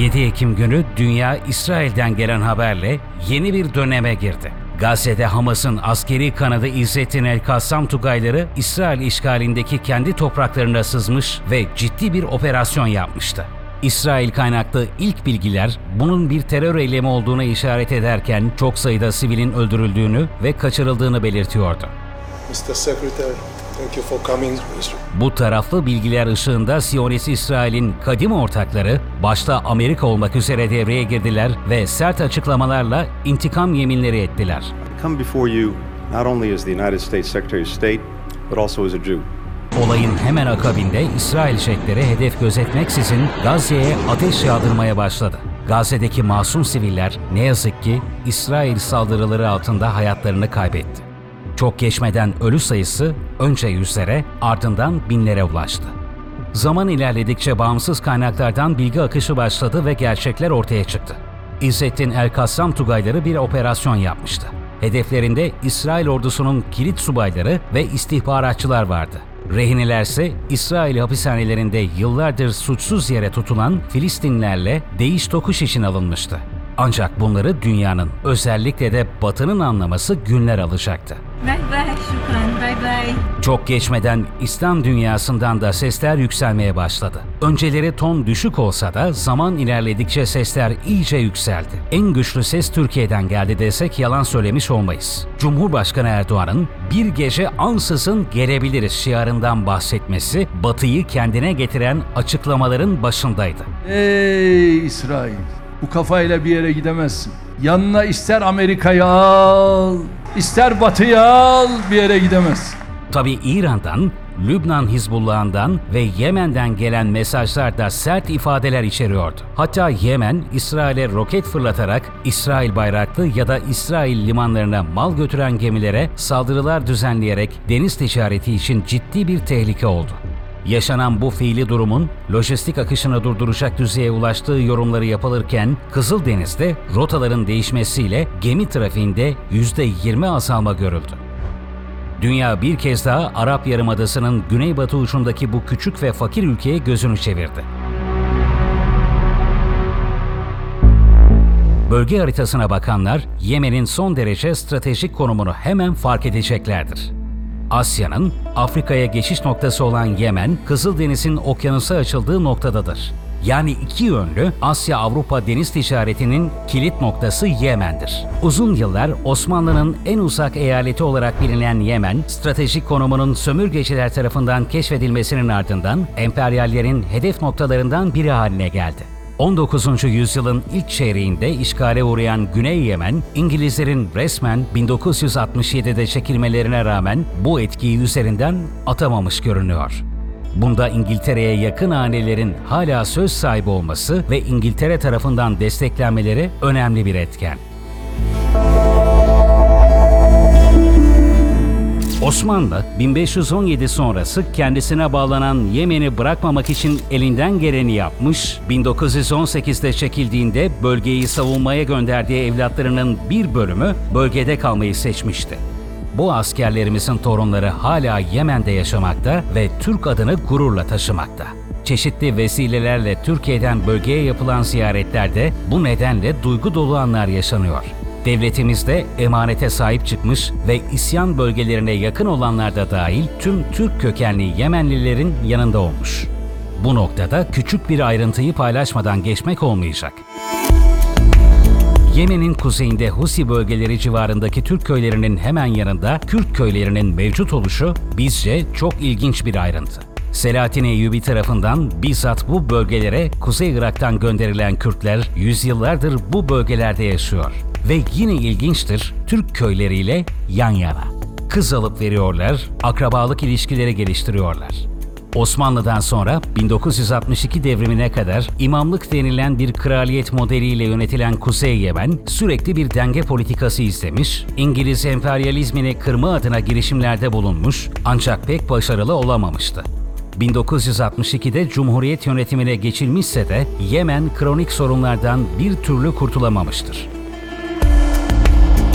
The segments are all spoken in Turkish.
7 Ekim günü dünya İsrail'den gelen haberle yeni bir döneme girdi. Gazze'de Hamas'ın askeri kanadı İzzettin El-Kassam Tugayları İsrail işgalindeki kendi topraklarına sızmış ve ciddi bir operasyon yapmıştı. İsrail kaynaklı ilk bilgiler bunun bir terör eylemi olduğuna işaret ederken çok sayıda sivilin öldürüldüğünü ve kaçırıldığını belirtiyordu. Mr. Secretary, thank you for coming. Bu taraflı bilgiler ışığında Siyonist İsrail'in kadim ortakları başta Amerika olmak üzere devreye girdiler ve sert açıklamalarla intikam yeminleri ettiler. I come before you not only as the United States Secretary of State, but also as a Jew. Olayın hemen akabinde İsrail jetleri hedef gözetmeksizin Gazze'ye ateş yağdırmaya başladı. Gazze'deki masum siviller ne yazık ki İsrail saldırıları altında hayatlarını kaybetti. Çok geçmeden ölü sayısı önce yüzlere ardından binlere ulaştı. Zaman ilerledikçe bağımsız kaynaklardan bilgi akışı başladı ve gerçekler ortaya çıktı. İzzettin El-Kassam Tugayları bir operasyon yapmıştı. Hedeflerinde İsrail ordusunun kilit subayları ve istihbaratçılar vardı. Rehineler ise İsrail hapishanelerinde yıllardır suçsuz yere tutulan Filistinlerle değiş tokuş için alınmıştı. Ancak bunları dünyanın, özellikle de Batı'nın anlaması günler alacaktı. Merhaba. Bye bye. Çok geçmeden İslam dünyasından da sesler yükselmeye başladı. Önceleri ton düşük olsa da zaman ilerledikçe sesler iyice yükseldi. En güçlü ses Türkiye'den geldi desek yalan söylemiş olmayız. Cumhurbaşkanı Erdoğan'ın bir gece ansızın gelebiliriz şiarından bahsetmesi Batı'yı kendine getiren açıklamaların başındaydı. Ey İsrail! Bu kafayla bir yere gidemezsin. Yanına ister Amerika'yı al, ister Batı'yı al bir yere gidemezsin. Tabi İran'dan, Lübnan Hizbullah'ından ve Yemen'den gelen mesajlar da sert ifadeler içeriyordu. Hatta Yemen, İsrail'e roket fırlatarak İsrail bayraklı ya da İsrail limanlarına mal götüren gemilere saldırılar düzenleyerek deniz ticareti için ciddi bir tehlike oldu. Yaşanan bu fiili durumun lojistik akışını durduracak düzeye ulaştığı yorumları yapılırken Kızıldeniz'de rotaların değişmesiyle gemi trafiğinde %20 azalma görüldü. Dünya bir kez daha Arap Yarımadası'nın güneybatı ucundaki bu küçük ve fakir ülkeye gözünü çevirdi. Bölge haritasına bakanlar Yemen'in son derece stratejik konumunu hemen fark edeceklerdir. Asya'nın Afrika'ya geçiş noktası olan Yemen, Kızıldeniz'in okyanusa açıldığı noktadadır. Yani iki yönlü Asya-Avrupa deniz ticaretinin kilit noktası Yemen'dir. Uzun yıllar Osmanlı'nın en uzak eyaleti olarak bilinen Yemen, stratejik konumunun sömürgeciler tarafından keşfedilmesinin ardından emperyallerin hedef noktalarından biri haline geldi. 19. yüzyılın ilk çeyreğinde işgale uğrayan Güney Yemen, İngilizlerin resmen 1967'de çekilmelerine rağmen bu etkiyi üzerinden atamamış görünüyor. Bunda İngiltere'ye yakın hanelerin hala söz sahibi olması ve İngiltere tarafından desteklenmeleri önemli bir etken. Osmanlı 1517 sonrası kendisine bağlanan Yemen'i bırakmamak için elinden geleni yapmış, 1918'de çekildiğinde bölgeyi savunmaya gönderdiği evlatlarının bir bölümü bölgede kalmayı seçmişti. Bu askerlerimizin torunları hala Yemen'de yaşamakta ve Türk adını gururla taşımakta. Çeşitli vesilelerle Türkiye'den bölgeye yapılan ziyaretlerde bu nedenle duygu dolu anlar yaşanıyor. Devletimiz de emanete sahip çıkmış ve isyan bölgelerine yakın olanlar da dahil tüm Türk kökenli Yemenlilerin yanında olmuş. Bu noktada küçük bir ayrıntıyı paylaşmadan geçmek olmayacak. Yemen'in kuzeyinde Husi bölgeleri civarındaki Türk köylerinin hemen yanında Kürt köylerinin mevcut oluşu bizce çok ilginç bir ayrıntı. Selahattin Eyyubi tarafından bizzat bu bölgelere Kuzey Irak'tan gönderilen Kürtler yüzyıllardır bu bölgelerde yaşıyor. Ve yine ilginçtir, Türk köyleriyle yan yana. Kız alıp veriyorlar, akrabalık ilişkileri geliştiriyorlar. Osmanlı'dan sonra 1962 devrimine kadar imamlık denilen bir kraliyet modeliyle yönetilen Kuzey Yemen sürekli bir denge politikası izlemiş, İngiliz emperyalizmini kırma adına girişimlerde bulunmuş ancak pek başarılı olamamıştı. 1962'de Cumhuriyet yönetimine geçilmişse de Yemen kronik sorunlardan bir türlü kurtulamamıştır.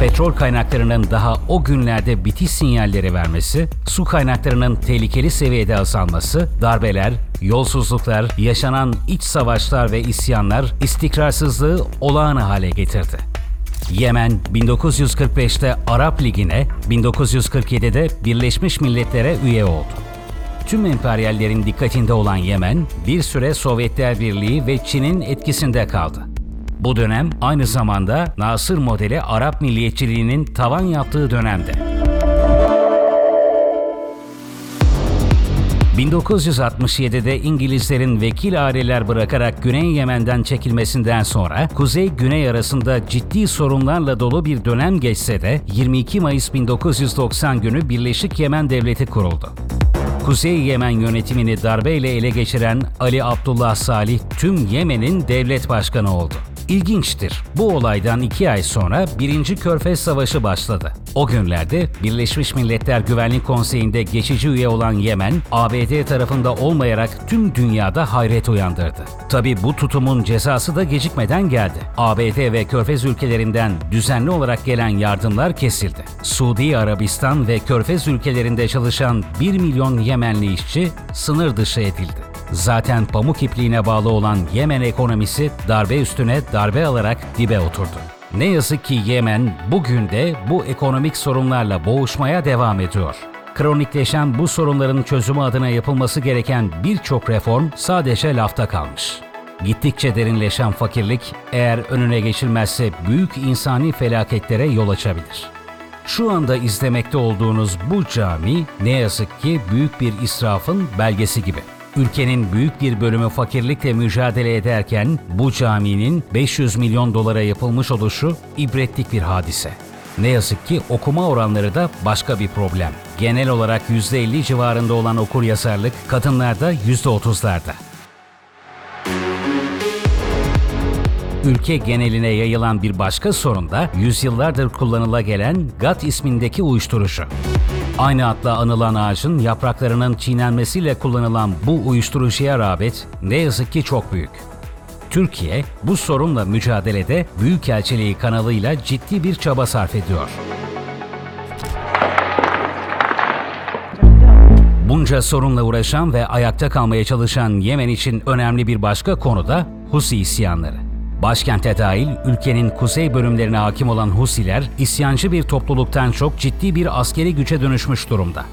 petrol kaynaklarının daha o günlerde bitiş sinyalleri vermesi, su kaynaklarının tehlikeli seviyede azalması, darbeler, yolsuzluklar, yaşanan iç savaşlar ve isyanlar istikrarsızlığı olağan hale getirdi. Yemen 1945'te Arap Ligi'ne, 1947'de Birleşmiş Milletler'e üye oldu. Tüm emperyallerin dikkatinde olan Yemen, bir süre Sovyetler Birliği ve Çin'in etkisinde kaldı. Bu dönem aynı zamanda Nasır modeli Arap milliyetçiliğinin tavan yaptığı dönemde. 1967'de İngilizlerin vekil aileler bırakarak Güney Yemen'den çekilmesinden sonra Kuzey-Güney arasında ciddi sorunlarla dolu bir dönem geçse de 22 Mayıs 1990 günü Birleşik Yemen Devleti kuruldu. Kuzey Yemen yönetimini darbeyle ele geçiren Ali Abdullah Salih tüm Yemen'in devlet başkanı oldu. İlginçtir. Bu olaydan iki ay sonra 1. Körfez Savaşı başladı. O günlerde Birleşmiş Milletler Güvenlik Konseyi'nde geçici üye olan Yemen, ABD tarafında olmayarak tüm dünyada hayret uyandırdı. Tabi bu tutumun cezası da gecikmeden geldi. ABD ve Körfez ülkelerinden düzenli olarak gelen yardımlar kesildi. Suudi Arabistan ve Körfez ülkelerinde çalışan 1 milyon Yemenli işçi sınır dışı edildi. Zaten pamuk ipliğine bağlı olan Yemen ekonomisi darbe üstüne darbe alarak dibe oturdu. Ne yazık ki Yemen bugün de bu ekonomik sorunlarla boğuşmaya devam ediyor. Kronikleşen bu sorunların çözümü adına yapılması gereken birçok reform sadece lafta kalmış. Gittikçe derinleşen fakirlik eğer önüne geçilmezse büyük insani felaketlere yol açabilir. Şu anda izlemekte olduğunuz bu cami ne yazık ki büyük bir israfın belgesi gibi. Ülkenin büyük bir bölümü fakirlikle mücadele ederken bu caminin 500 milyon dolara yapılmış oluşu ibretlik bir hadise. Ne yazık ki okuma oranları da başka bir problem. Genel olarak %50 civarında olan okur yazarlık kadınlarda %30'larda. Ülke geneline yayılan bir başka sorun da yüzyıllardır kullanıla gelen GAT ismindeki uyuşturucu. Aynı adla anılan ağacın yapraklarının çiğnenmesiyle kullanılan bu uyuşturucuya rağbet ne yazık ki çok büyük. Türkiye bu sorunla mücadelede Büyükelçiliği kanalıyla ciddi bir çaba sarf ediyor. Bunca sorunla uğraşan ve ayakta kalmaya çalışan Yemen için önemli bir başka konu da Husi isyanları. Başkente dahil ülkenin kuzey bölümlerine hakim olan Husiler, isyancı bir topluluktan çok ciddi bir askeri güce dönüşmüş durumda.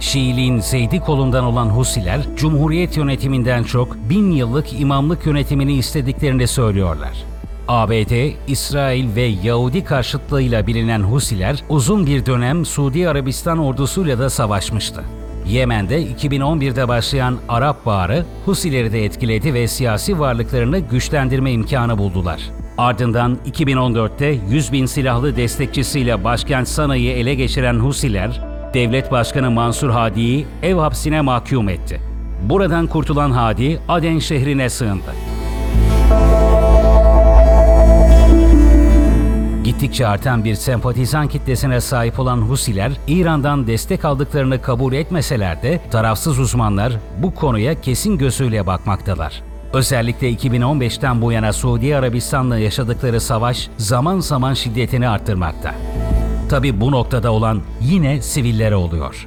Şiiliğin Zeydi kolundan olan Husiler, Cumhuriyet yönetiminden çok bin yıllık imamlık yönetimini istediklerini söylüyorlar. ABD, İsrail ve Yahudi karşıtlığıyla bilinen Husiler uzun bir dönem Suudi Arabistan ordusuyla da savaşmıştı. Yemen'de 2011'de başlayan Arap Baharı Husileri de etkiledi ve siyasi varlıklarını güçlendirme imkanı buldular. Ardından 2014'te 100 bin silahlı destekçisiyle başkent Sana'yı ele geçiren Husiler, devlet başkanı Mansur Hadi'yi ev hapsine mahkum etti. Buradan kurtulan Hadi, Aden şehrine sığındı. Gittikçe artan bir sempatizan kitlesine sahip olan Husiler, İran'dan destek aldıklarını kabul etmeseler de tarafsız uzmanlar bu konuya kesin gözüyle bakmaktalar. Özellikle 2015'ten bu yana Suudi Arabistan'la yaşadıkları savaş zaman zaman şiddetini arttırmakta. Tabi bu noktada olan yine sivillere oluyor.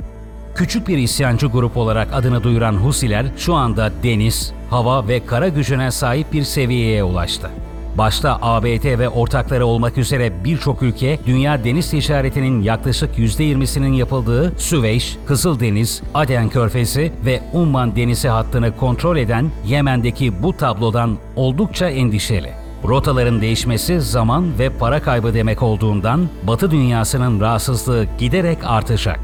Küçük bir isyancı grup olarak adını duyuran Husiler şu anda deniz, hava ve kara gücüne sahip bir seviyeye ulaştı. Başta ABD ve ortakları olmak üzere birçok ülke dünya deniz ticaretinin yaklaşık %20'sinin yapıldığı Süveyş, Kızıldeniz, Aden Körfezi ve Umman Denizi hattını kontrol eden Yemen'deki bu tablodan oldukça endişeli. Rotaların değişmesi zaman ve para kaybı demek olduğundan Batı dünyasının rahatsızlığı giderek artacak.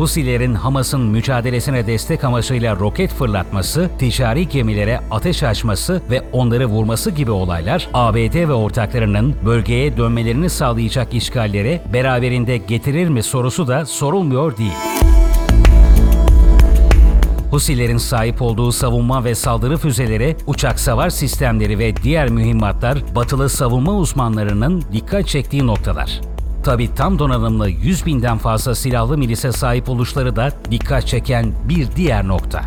Husilerin Hamas'ın mücadelesine destek amacıyla roket fırlatması, ticari gemilere ateş açması ve onları vurması gibi olaylar ABD ve ortaklarının bölgeye dönmelerini sağlayacak işgalleri beraberinde getirir mi sorusu da sorulmuyor değil. Husilerin sahip olduğu savunma ve saldırı füzeleri, uçak savar sistemleri ve diğer mühimmatlar batılı savunma uzmanlarının dikkat çektiği noktalar. Tabi tam donanımlı 100 binden fazla silahlı milise sahip oluşları da dikkat çeken bir diğer nokta.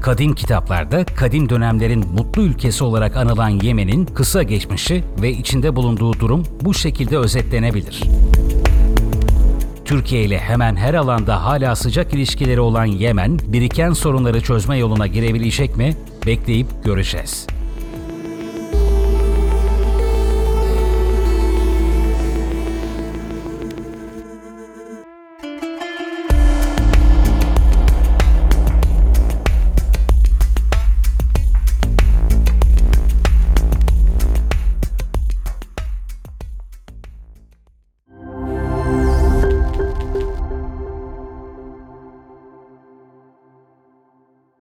Kadim kitaplarda kadim dönemlerin mutlu ülkesi olarak anılan Yemen'in kısa geçmişi ve içinde bulunduğu durum bu şekilde özetlenebilir. Türkiye ile hemen her alanda hala sıcak ilişkileri olan Yemen, biriken sorunları çözme yoluna girebilecek mi? Bekleyip göreceğiz.